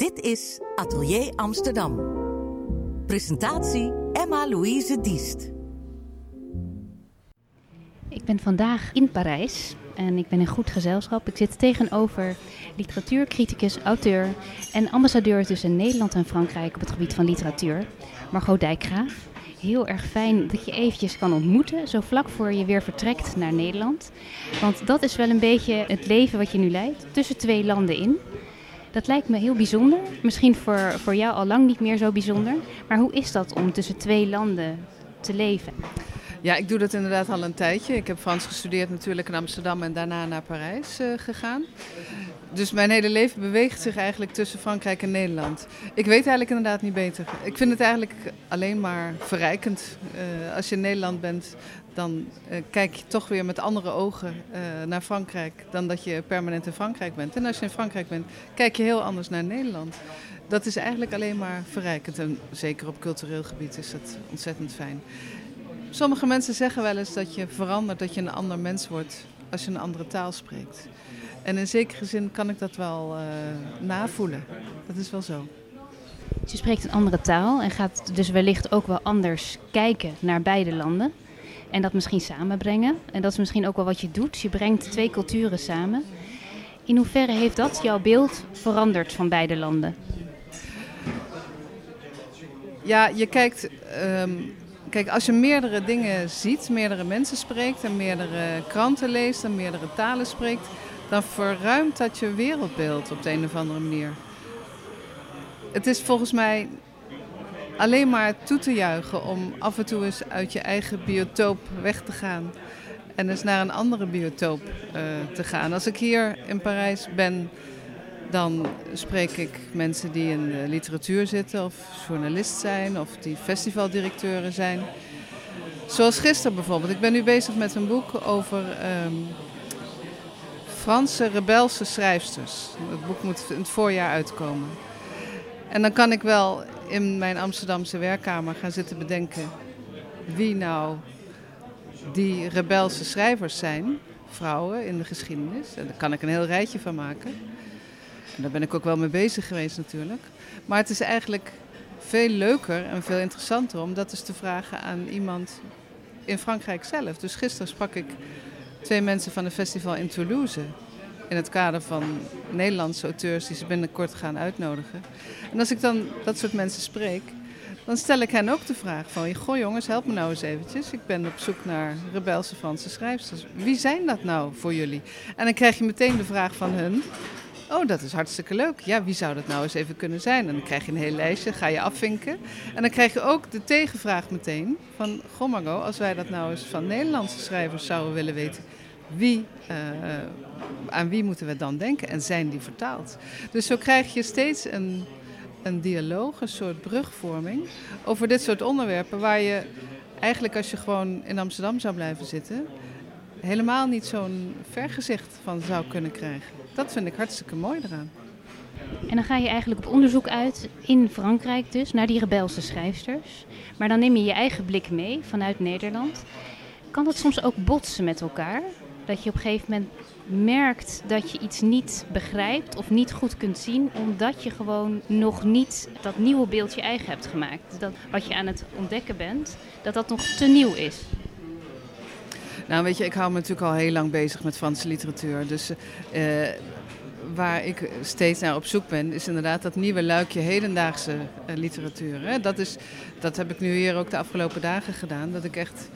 Dit is Atelier Amsterdam. Presentatie Emma-Louise Diest. Ik ben vandaag in Parijs en ik ben in goed gezelschap. Ik zit tegenover literatuurcriticus, auteur en ambassadeur tussen Nederland en Frankrijk op het gebied van literatuur, Margot Dijkgraaf. Heel erg fijn dat je eventjes kan ontmoeten, zo vlak voor je weer vertrekt naar Nederland. Want dat is wel een beetje het leven wat je nu leidt, tussen twee landen in. Dat lijkt me heel bijzonder. Misschien voor, voor jou al lang niet meer zo bijzonder. Maar hoe is dat om tussen twee landen te leven? Ja, ik doe dat inderdaad al een tijdje. Ik heb Frans gestudeerd natuurlijk in Amsterdam en daarna naar Parijs uh, gegaan. Dus mijn hele leven beweegt zich eigenlijk tussen Frankrijk en Nederland. Ik weet eigenlijk inderdaad niet beter. Ik vind het eigenlijk alleen maar verrijkend. Uh, als je in Nederland bent, dan uh, kijk je toch weer met andere ogen naar Frankrijk dan dat je permanent in Frankrijk bent. En als je in Frankrijk bent, kijk je heel anders naar Nederland. Dat is eigenlijk alleen maar verrijkend. En zeker op cultureel gebied is dat ontzettend fijn. Sommige mensen zeggen wel eens dat je verandert, dat je een ander mens wordt als je een andere taal spreekt. En in zekere zin kan ik dat wel uh, navoelen. Dat is wel zo. Je spreekt een andere taal en gaat dus wellicht ook wel anders kijken naar beide landen. En dat misschien samenbrengen. En dat is misschien ook wel wat je doet. Je brengt twee culturen samen. In hoeverre heeft dat jouw beeld veranderd van beide landen? Ja, je kijkt um, Kijk, als je meerdere dingen ziet, meerdere mensen spreekt en meerdere kranten leest en meerdere talen spreekt, dan verruimt dat je wereldbeeld op de een of andere manier. Het is volgens mij alleen maar toe te juichen om af en toe eens uit je eigen biotoop weg te gaan en eens naar een andere biotoop uh, te gaan. Als ik hier in Parijs ben, dan spreek ik mensen die in de literatuur zitten of journalist zijn of die festivaldirecteuren zijn. Zoals gisteren bijvoorbeeld. Ik ben nu bezig met een boek over um, Franse rebelse schrijfsters. Het boek moet in het voorjaar uitkomen. En dan kan ik wel in mijn Amsterdamse werkkamer gaan zitten bedenken wie nou die rebelse schrijvers zijn, vrouwen in de geschiedenis. En daar kan ik een heel rijtje van maken. En daar ben ik ook wel mee bezig geweest natuurlijk. Maar het is eigenlijk veel leuker en veel interessanter om dat eens te vragen aan iemand in Frankrijk zelf. Dus gisteren sprak ik twee mensen van een festival in Toulouse. In het kader van Nederlandse auteurs die ze binnenkort gaan uitnodigen. En als ik dan dat soort mensen spreek, dan stel ik hen ook de vraag van... Goh jongens, help me nou eens eventjes. Ik ben op zoek naar rebelse Franse schrijfsters. Wie zijn dat nou voor jullie? En dan krijg je meteen de vraag van hun... Oh, dat is hartstikke leuk. Ja, wie zou dat nou eens even kunnen zijn? En dan krijg je een heel lijstje, ga je afvinken. En dan krijg je ook de tegenvraag meteen van... Goh Margot, als wij dat nou eens van Nederlandse schrijvers zouden willen weten... Uh, aan wie moeten we dan denken en zijn die vertaald? Dus zo krijg je steeds een, een dialoog, een soort brugvorming... over dit soort onderwerpen waar je eigenlijk als je gewoon in Amsterdam zou blijven zitten helemaal niet zo'n vergezicht van zou kunnen krijgen. Dat vind ik hartstikke mooi eraan. En dan ga je eigenlijk op onderzoek uit in Frankrijk dus, naar die rebelse schrijfsters. Maar dan neem je je eigen blik mee vanuit Nederland. Kan dat soms ook botsen met elkaar? Dat je op een gegeven moment merkt dat je iets niet begrijpt of niet goed kunt zien, omdat je gewoon nog niet dat nieuwe beeld je eigen hebt gemaakt. Dat wat je aan het ontdekken bent, dat dat nog te nieuw is. Nou, weet je, ik hou me natuurlijk al heel lang bezig met Franse literatuur. Dus uh, waar ik steeds naar op zoek ben, is inderdaad dat nieuwe luikje hedendaagse uh, literatuur. Hè? Dat, is, dat heb ik nu hier ook de afgelopen dagen gedaan. Dat ik echt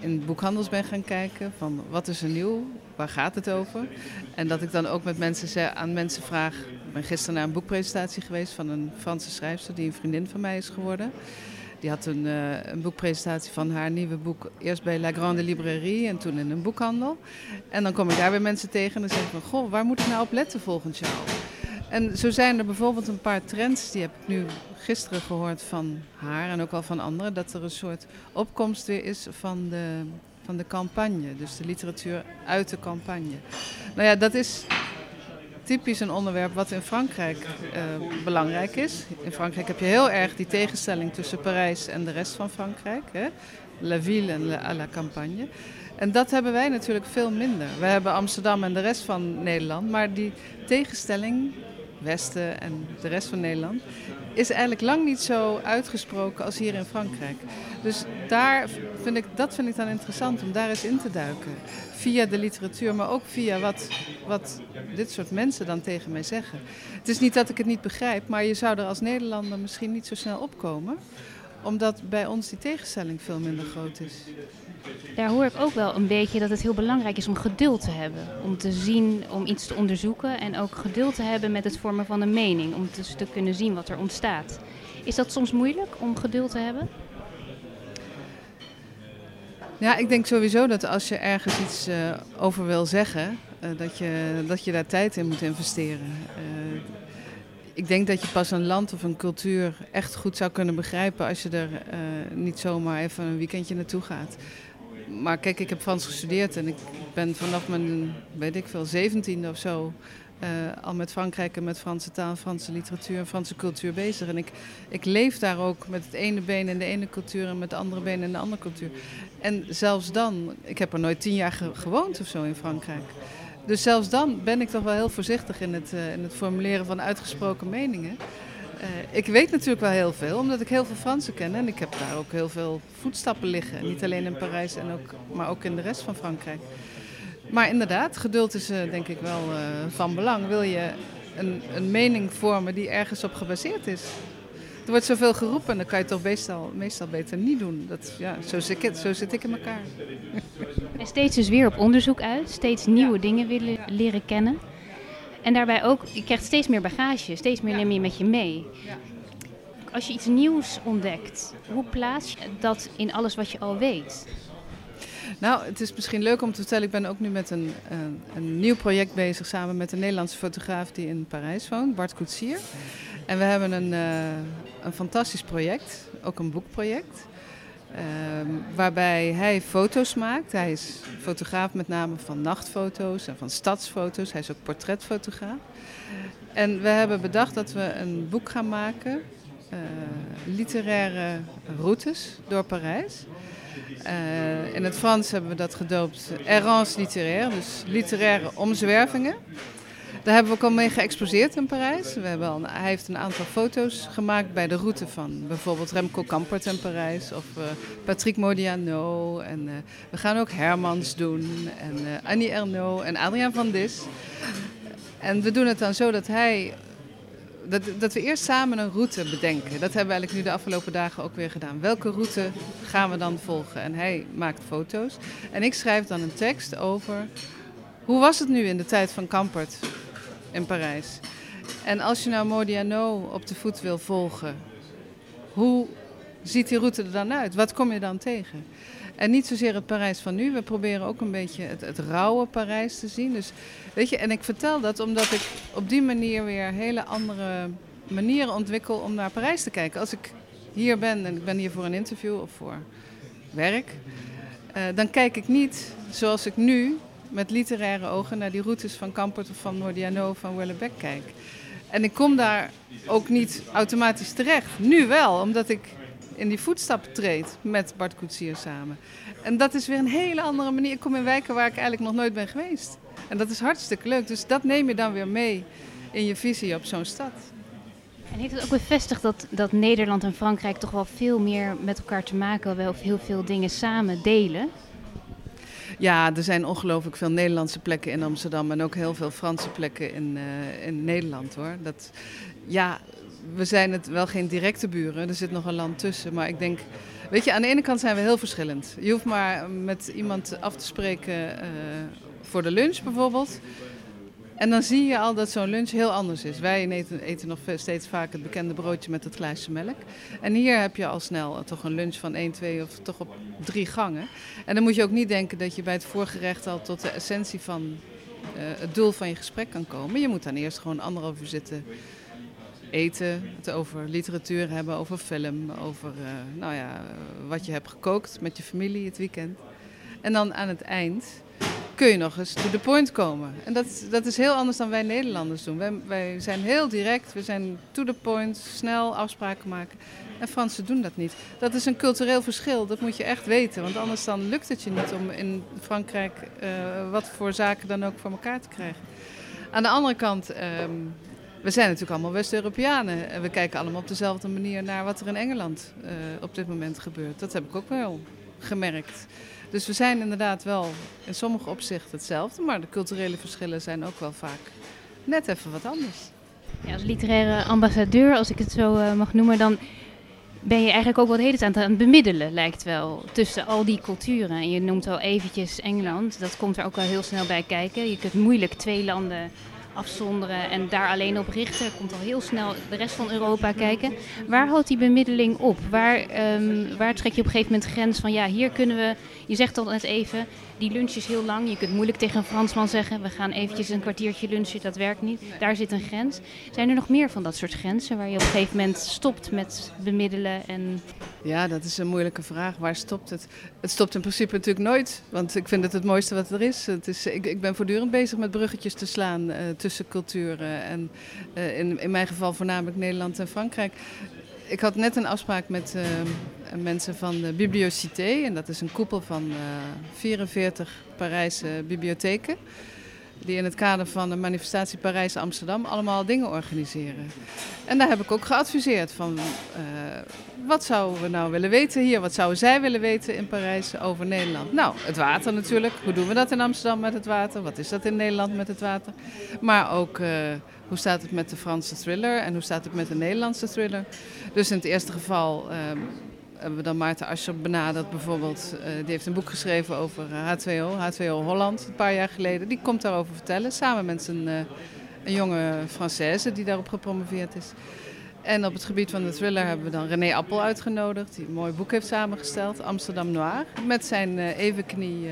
eh, in boekhandels ben gaan kijken van wat is er nieuw, waar gaat het over. En dat ik dan ook met mensen aan mensen vraag. Ik ben gisteren naar een boekpresentatie geweest van een Franse schrijfster die een vriendin van mij is geworden. Die had een, uh, een boekpresentatie van haar nieuwe boek. Eerst bij La Grande Librairie en toen in een boekhandel. En dan kom ik daar weer mensen tegen en dan zeg ik van... Goh, waar moet ik nou op letten volgend jaar? En zo zijn er bijvoorbeeld een paar trends, die heb ik nu gisteren gehoord van haar en ook al van anderen, dat er een soort opkomst weer is van de, van de campagne. Dus de literatuur uit de campagne. Nou ja, dat is typisch een onderwerp wat in Frankrijk uh, belangrijk is. In Frankrijk heb je heel erg die tegenstelling tussen Parijs en de rest van Frankrijk. Hè? La ville en la campagne. En dat hebben wij natuurlijk veel minder. We hebben Amsterdam en de rest van Nederland, maar die tegenstelling Westen en de rest van Nederland, is eigenlijk lang niet zo uitgesproken als hier in Frankrijk. Dus daar vind ik, dat vind ik dan interessant om daar eens in te duiken. Via de literatuur, maar ook via wat, wat dit soort mensen dan tegen mij zeggen. Het is niet dat ik het niet begrijp, maar je zou er als Nederlander misschien niet zo snel opkomen omdat bij ons die tegenstelling veel minder groot is. Daar hoor ik ook wel een beetje dat het heel belangrijk is om geduld te hebben. Om te zien, om iets te onderzoeken en ook geduld te hebben met het vormen van een mening. Om dus te kunnen zien wat er ontstaat. Is dat soms moeilijk om geduld te hebben? Ja, ik denk sowieso dat als je ergens iets uh, over wil zeggen, uh, dat, je, dat je daar tijd in moet investeren. Uh, ik denk dat je pas een land of een cultuur echt goed zou kunnen begrijpen als je er uh, niet zomaar even een weekendje naartoe gaat. Maar kijk, ik heb Frans gestudeerd en ik ben vanaf mijn, weet ik veel, zeventiende of zo uh, al met Frankrijk en met Franse taal, Franse literatuur en Franse cultuur bezig. En ik, ik leef daar ook met het ene been in de ene cultuur en met het andere been in de andere cultuur. En zelfs dan, ik heb er nooit tien jaar ge gewoond of zo in Frankrijk. Dus zelfs dan ben ik toch wel heel voorzichtig in het, uh, in het formuleren van uitgesproken meningen. Uh, ik weet natuurlijk wel heel veel, omdat ik heel veel Fransen ken. En ik heb daar ook heel veel voetstappen liggen. Niet alleen in Parijs, en ook, maar ook in de rest van Frankrijk. Maar inderdaad, geduld is uh, denk ik wel van belang. Wil je een, een mening vormen die ergens op gebaseerd is? Er wordt zoveel geroepen, dan kan je het toch meestal, meestal beter niet doen. Dat, ja, zo, zit ik, zo zit ik in elkaar. En steeds dus weer op onderzoek uit, steeds nieuwe ja. dingen willen leren kennen. En daarbij ook, je krijgt steeds meer bagage, steeds meer ja. neem je met je mee. Ja. Als je iets nieuws ontdekt, hoe plaats je dat in alles wat je al weet? Nou, het is misschien leuk om te vertellen. Ik ben ook nu met een, een, een nieuw project bezig samen met een Nederlandse fotograaf die in Parijs woont, Bart Koetsier. En we hebben een, uh, een fantastisch project, ook een boekproject. Uh, waarbij hij foto's maakt. Hij is fotograaf met name van nachtfoto's en van stadsfoto's. Hij is ook portretfotograaf. En we hebben bedacht dat we een boek gaan maken. Uh, literaire routes door Parijs. Uh, in het Frans hebben we dat gedoopt errance littéraire, dus literaire omzwervingen. Daar hebben we ook al mee geëxposeerd in Parijs. We hebben al, hij heeft een aantal foto's gemaakt bij de route van bijvoorbeeld Remco Kampert in Parijs of uh, Patrick Modiano. En uh, we gaan ook Hermans doen en uh, Annie Ernaux en Adriaan van Dis. En we doen het dan zo dat hij dat, dat, we eerst samen een route bedenken. Dat hebben we eigenlijk nu de afgelopen dagen ook weer gedaan. Welke route gaan we dan volgen? En hij maakt foto's. En ik schrijf dan een tekst over. Hoe was het nu in de tijd van Kampert? In Parijs. En als je nou Modiano op de voet wil volgen, hoe ziet die route er dan uit? Wat kom je dan tegen? En niet zozeer het Parijs van nu. We proberen ook een beetje het, het rauwe Parijs te zien. Dus, weet je, en ik vertel dat omdat ik op die manier weer hele andere manieren ontwikkel om naar Parijs te kijken. Als ik hier ben en ik ben hier voor een interview of voor werk, uh, dan kijk ik niet zoals ik nu met literaire ogen naar die routes van Kampert of van Mordiano van Wellebeck kijk. En ik kom daar ook niet automatisch terecht. Nu wel, omdat ik in die voetstappen treed met Bart Koetsier samen. En dat is weer een hele andere manier. Ik kom in wijken waar ik eigenlijk nog nooit ben geweest. En dat is hartstikke leuk. Dus dat neem je dan weer mee in je visie op zo'n stad. En heeft het ook bevestigd dat, dat Nederland en Frankrijk toch wel veel meer met elkaar te maken hebben, of heel veel dingen samen delen? Ja, er zijn ongelooflijk veel Nederlandse plekken in Amsterdam en ook heel veel Franse plekken in, uh, in Nederland hoor. Dat, ja, we zijn het wel geen directe buren, er zit nog een land tussen. Maar ik denk, weet je, aan de ene kant zijn we heel verschillend. Je hoeft maar met iemand af te spreken uh, voor de lunch bijvoorbeeld. En dan zie je al dat zo'n lunch heel anders is. Wij eten, eten, nog steeds vaak het bekende broodje met het glaasje melk. En hier heb je al snel toch een lunch van 1, 2 of toch op drie gangen. En dan moet je ook niet denken dat je bij het voorgerecht al tot de essentie van uh, het doel van je gesprek kan komen. Je moet dan eerst gewoon anderhalf uur zitten eten, het over literatuur hebben, over film, over uh, nou ja, wat je hebt gekookt met je familie het weekend. En dan aan het eind kun je nog eens to the point komen. En dat, dat is heel anders dan wij Nederlanders doen. Wij, wij zijn heel direct, we zijn to the point, snel afspraken maken. En Fransen doen dat niet. Dat is een cultureel verschil, dat moet je echt weten. Want anders dan lukt het je niet om in Frankrijk uh, wat voor zaken dan ook voor elkaar te krijgen. Aan de andere kant um, we zijn natuurlijk allemaal West-Europeanen. En we kijken allemaal op dezelfde manier naar wat er in Engeland uh, op dit moment gebeurt. Dat heb ik ook wel gemerkt. Dus we zijn inderdaad wel in sommige opzichten hetzelfde, maar de culturele verschillen zijn ook wel vaak net even wat anders. Ja, als literaire ambassadeur, als ik het zo uh, mag noemen, dan ben je eigenlijk ook wel de hele aan het bemiddelen, lijkt wel, tussen al die culturen. En je noemt al eventjes Engeland, dat komt er ook wel heel snel bij kijken. Je kunt moeilijk twee landen afzonderen en daar alleen op richten. Komt al heel snel de rest van Europa kijken. Waar houdt die bemiddeling op? Waar, um, waar trek je op een gegeven moment grens van ja, hier kunnen we, je zegt al net even, die lunch is heel lang. Je kunt moeilijk tegen een Fransman zeggen, we gaan eventjes een kwartiertje lunchen, dat werkt niet. Daar zit een grens. Zijn er nog meer van dat soort grenzen waar je op een gegeven moment stopt met bemiddelen? En... Ja, dat is een moeilijke vraag. Waar stopt het? Het stopt in principe natuurlijk nooit, want ik vind het het mooiste wat er is. Het is ik, ik ben voortdurend bezig met bruggetjes te slaan uh, tussen culturen en uh, in, in mijn geval voornamelijk Nederland en Frankrijk. Ik had net een afspraak met uh, mensen van de Bibliocité. En dat is een koepel van uh, 44 Parijse bibliotheken. Die in het kader van de manifestatie Parijs-Amsterdam allemaal dingen organiseren. En daar heb ik ook geadviseerd van uh, wat zouden we nou willen weten hier? Wat zouden zij willen weten in Parijs over Nederland? Nou, het water natuurlijk. Hoe doen we dat in Amsterdam met het water? Wat is dat in Nederland met het water? Maar ook uh, hoe staat het met de Franse thriller en hoe staat het met de Nederlandse thriller? Dus in het eerste geval um, hebben we dan Maarten Ascher benaderd bijvoorbeeld. Uh, die heeft een boek geschreven over H2O, H2O Holland, een paar jaar geleden. Die komt daarover vertellen, samen met een, uh, een jonge Française die daarop gepromoveerd is. En op het gebied van de thriller hebben we dan René Appel uitgenodigd, die een mooi boek heeft samengesteld, Amsterdam Noir. Met zijn evenknie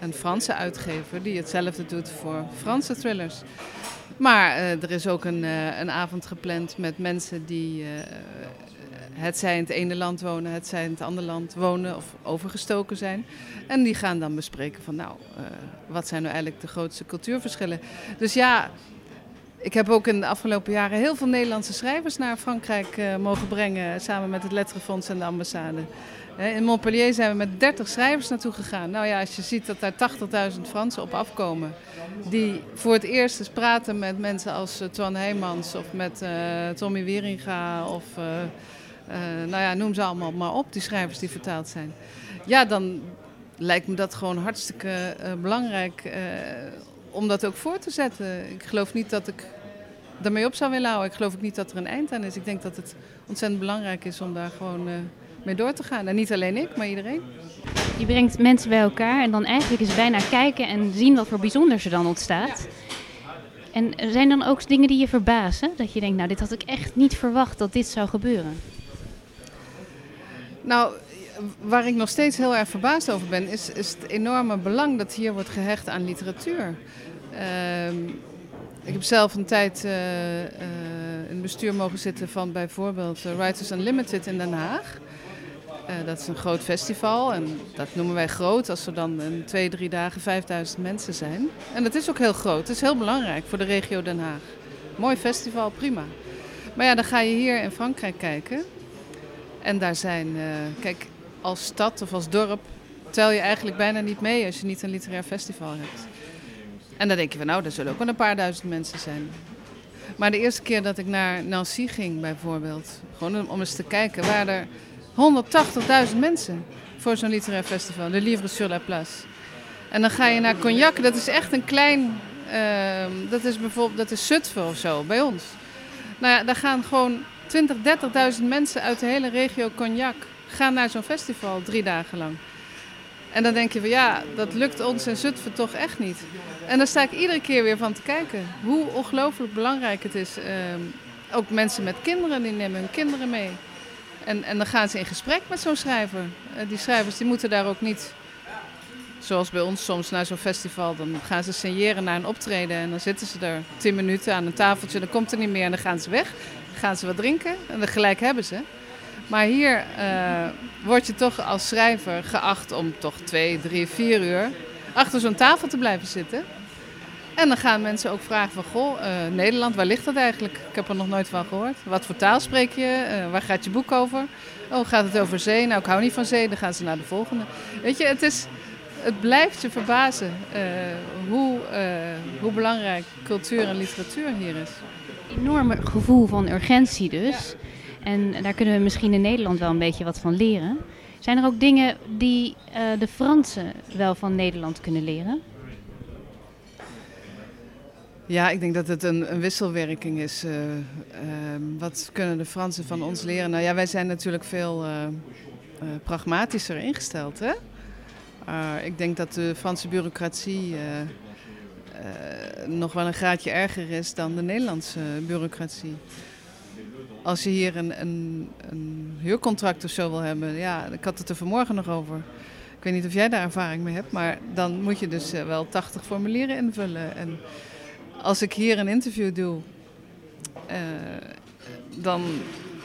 een Franse uitgever die hetzelfde doet voor Franse thrillers. Maar er is ook een, een avond gepland met mensen die het zij in het ene land wonen, het zij in het andere land wonen of overgestoken zijn. En die gaan dan bespreken van nou, wat zijn nou eigenlijk de grootste cultuurverschillen. Dus ja, ik heb ook in de afgelopen jaren heel veel Nederlandse schrijvers naar Frankrijk mogen brengen, samen met het Letterenfonds en de ambassade. In Montpellier zijn we met 30 schrijvers naartoe gegaan. Nou ja, als je ziet dat daar 80.000 Fransen op afkomen. Die voor het eerst eens praten met mensen als Twan Heijmans of met Tommy Wieringa of nou ja, noem ze allemaal maar op, die schrijvers die vertaald zijn. Ja, dan lijkt me dat gewoon hartstikke belangrijk om dat ook voor te zetten. Ik geloof niet dat ik daarmee op zou willen houden. Ik geloof ook niet dat er een eind aan is. Ik denk dat het ontzettend belangrijk is om daar gewoon mee door te gaan. En niet alleen ik, maar iedereen. Je brengt mensen bij elkaar en dan eigenlijk is bijna kijken en zien wat voor bijzonders er dan ontstaat. En zijn dan ook dingen die je verbazen? Dat je denkt, nou dit had ik echt niet verwacht dat dit zou gebeuren. Nou, waar ik nog steeds heel erg verbaasd over ben, is, is het enorme belang dat hier wordt gehecht aan literatuur. Uh, ik heb zelf een tijd uh, uh, in het bestuur mogen zitten van bijvoorbeeld Writers Unlimited in Den Haag. Dat is een groot festival en dat noemen wij groot als er dan in twee, drie dagen 5000 mensen zijn. En dat is ook heel groot, het is heel belangrijk voor de regio Den Haag. Mooi festival, prima. Maar ja, dan ga je hier in Frankrijk kijken. En daar zijn, uh, kijk, als stad of als dorp tel je eigenlijk bijna niet mee als je niet een literair festival hebt. En dan denk je van nou, er zullen ook wel een paar duizend mensen zijn. Maar de eerste keer dat ik naar Nancy ging bijvoorbeeld, gewoon om eens te kijken, waren er 180.000 mensen voor zo'n literair festival, de Livre sur la Place. En dan ga je naar Cognac, dat is echt een klein, uh, dat is bijvoorbeeld, dat is Zutphen of zo, bij ons. Nou ja, daar gaan gewoon 20, 30.000 mensen uit de hele regio Cognac gaan naar zo'n festival drie dagen lang. En dan denk je van ja, dat lukt ons in Zutphen toch echt niet. En dan sta ik iedere keer weer van te kijken hoe ongelooflijk belangrijk het is. Uh, ook mensen met kinderen, die nemen hun kinderen mee. En, en dan gaan ze in gesprek met zo'n schrijver. Uh, die schrijvers die moeten daar ook niet, zoals bij ons soms naar zo'n festival, dan gaan ze signeren naar een optreden en dan zitten ze er tien minuten aan een tafeltje, dan komt er niet meer en dan gaan ze weg. Gaan ze wat drinken en gelijk hebben ze. Maar hier uh, word je toch als schrijver geacht om toch twee, drie, vier uur achter zo'n tafel te blijven zitten. En dan gaan mensen ook vragen van, goh, uh, Nederland, waar ligt dat eigenlijk? Ik heb er nog nooit van gehoord. Wat voor taal spreek je? Uh, waar gaat je boek over? Oh, gaat het over zee? Nou, ik hou niet van zee. Dan gaan ze naar de volgende. Weet je, het, is, het blijft je verbazen hoe, hoe belangrijk cultuur en literatuur hier is. Enorm gevoel van urgentie dus. En daar kunnen we misschien in Nederland wel een beetje wat van leren. Zijn er ook dingen die uh, de Fransen wel van Nederland kunnen leren? Ja, ik denk dat het een, een wisselwerking is. Uh, uh, wat kunnen de Fransen van ons leren? Nou ja, wij zijn natuurlijk veel pragmatischer ingesteld. Hè? ik denk dat de Franse bureaucratie nog wel een graadje erger is dan de Nederlandse bureaucratie. Als je hier een, een, een huurcontract of zo wil hebben, ja, ik had het er vanmorgen nog over. Ik weet niet of jij daar ervaring mee hebt, maar dan moet je dus wel 80 formulieren invullen. En als ik hier een interview doe, uh, dan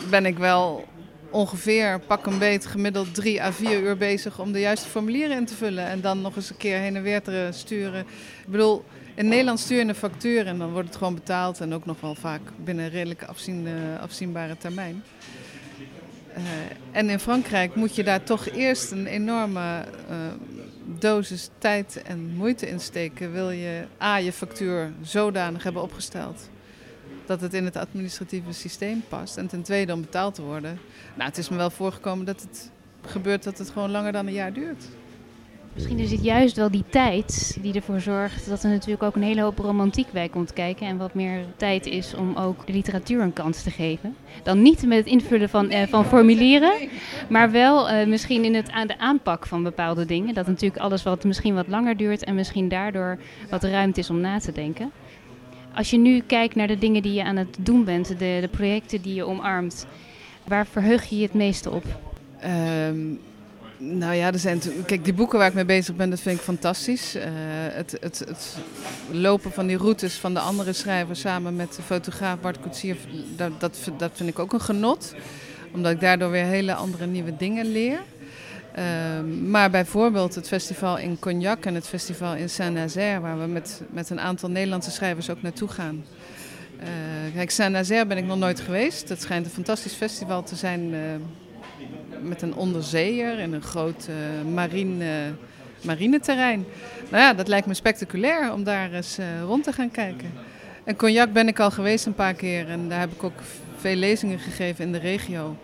ben ik wel ongeveer pak een beet gemiddeld drie à vier uur bezig om de juiste formulieren in te vullen. En dan nog eens een keer heen en weer te sturen. Ik bedoel, in Nederland stuur je een factuur en dan wordt het gewoon betaald. En ook nog wel vaak binnen een redelijk afzien, afzienbare termijn. Uh, en in Frankrijk moet je daar toch eerst een enorme uh, dosis tijd en moeite insteken. Wil je A, je factuur zodanig hebben opgesteld dat het in het administratieve systeem past. En ten tweede om betaald te worden. Nou, het is me wel voorgekomen dat het gebeurt dat het gewoon langer dan een jaar duurt. Misschien is het juist wel die tijd die ervoor zorgt dat er natuurlijk ook een hele hoop romantiek bij komt kijken. En wat meer tijd is om ook de literatuur een kans te geven. Dan niet met het invullen van, eh, van formulieren, maar wel eh, misschien in het, aan de aanpak van bepaalde dingen. Dat natuurlijk alles wat misschien wat langer duurt en misschien daardoor wat ruimte is om na te denken. Als je nu kijkt naar de dingen die je aan het doen bent, de, de projecten die je omarmt, waar verheug je je het meeste op? Um, nou ja, er zijn kijk, die boeken waar ik mee bezig ben, dat vind ik fantastisch. Uh, het, het, het, lopen van die routes van de andere schrijvers samen met de fotograaf Bart Koetsier, dat, dat, vind ik ook een genot. Omdat ik daardoor weer hele andere nieuwe dingen leer. Uh, maar bijvoorbeeld het festival in Cognac en het festival in Saint-Nazaire, waar we met, met een aantal Nederlandse schrijvers ook naartoe gaan. Uh, kijk, Saint-Nazaire ben ik nog nooit geweest. Dat schijnt een fantastisch festival te zijn met een onderzeeër en een groot uh, marine, marineterrein. Nou ja, dat lijkt me spectaculair om daar eens uh, rond te gaan kijken. En Cognac ben ik al geweest een paar keer en daar heb ik ook veel lezingen gegeven in de regio.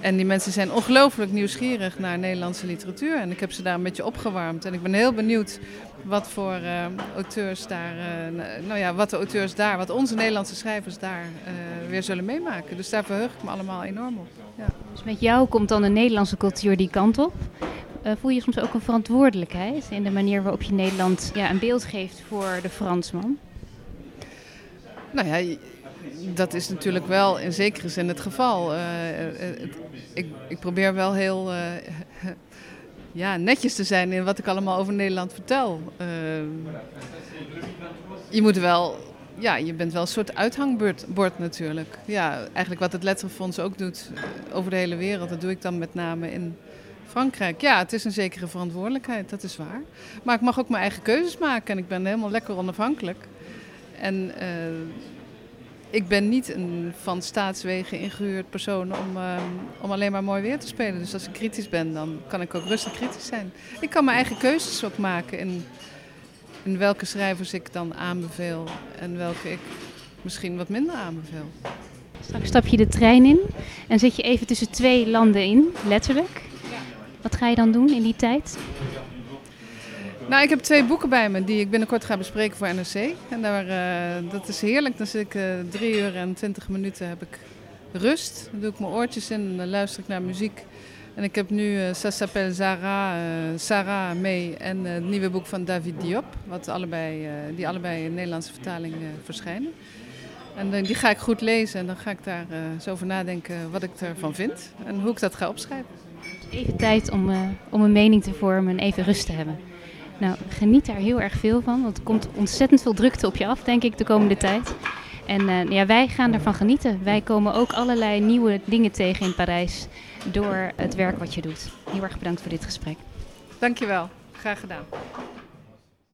En die mensen zijn ongelooflijk nieuwsgierig naar Nederlandse literatuur. En ik heb ze daar een beetje opgewarmd. En ik ben heel benieuwd wat voor uh, auteurs daar, uh, nou ja, wat de auteurs daar, wat onze Nederlandse schrijvers daar uh, weer zullen meemaken. Dus daar verheug ik me allemaal enorm op. Ja. Dus met jou komt dan de Nederlandse cultuur die kant op. voel je soms ook een verantwoordelijkheid in de manier waarop je Nederland ja, een beeld geeft voor de Fransman? Nou ja, dat is natuurlijk wel in zekere zin het geval. ik, ik, probeer wel heel ja, netjes te zijn in wat ik allemaal over Nederland vertel. Uh, je moet wel, ja, je bent wel een soort uithangbord natuurlijk. Ja, eigenlijk wat het Letterenfonds ook doet eh, over de hele wereld, dat doe ik dan met name in Frankrijk. Ja, het is een zekere verantwoordelijkheid, dat is waar. Maar ik mag ook mijn eigen keuzes maken en ik ben helemaal lekker onafhankelijk. En uh, ik ben niet een van staatswegen ingehuurd persoon om, uh, om alleen maar mooi weer te spelen. Dus als ik kritisch ben, dan kan ik ook rustig kritisch zijn. Ik kan mijn eigen keuzes ook maken in, in welke schrijvers ik dan aanbeveel en welke ik misschien wat minder aanbeveel. Straks stap je de trein in en zit je even tussen twee landen in, letterlijk. Wat ga je dan doen in die tijd? Nou, ik heb twee boeken bij me die ik binnenkort ga bespreken voor NRC. En daar, uh, dat is heerlijk. Dan zit ik uh, drie uur en twintig minuten heb ik rust. Dan doe ik mijn oortjes in en dan luister ik naar muziek. En ik heb nu uh, Ça s'appelle Sarah, Sarah mee en het nieuwe boek van David Diop. Wat allebei, die allebei in Nederlandse vertaling verschijnen. En die ga ik goed lezen en dan ga ik daar zo over nadenken wat ik ervan vind. En hoe ik dat ga opschrijven. Even tijd om, om een mening te vormen en even rust te hebben. Nou, geniet daar heel erg veel van, want er komt ontzettend veel drukte op je af, denk ik, de komende tijd. En uh, ja, wij gaan ervan genieten. Wij komen ook allerlei nieuwe dingen tegen in Parijs door het werk wat je doet. Heel erg bedankt voor dit gesprek. Dankjewel, graag gedaan.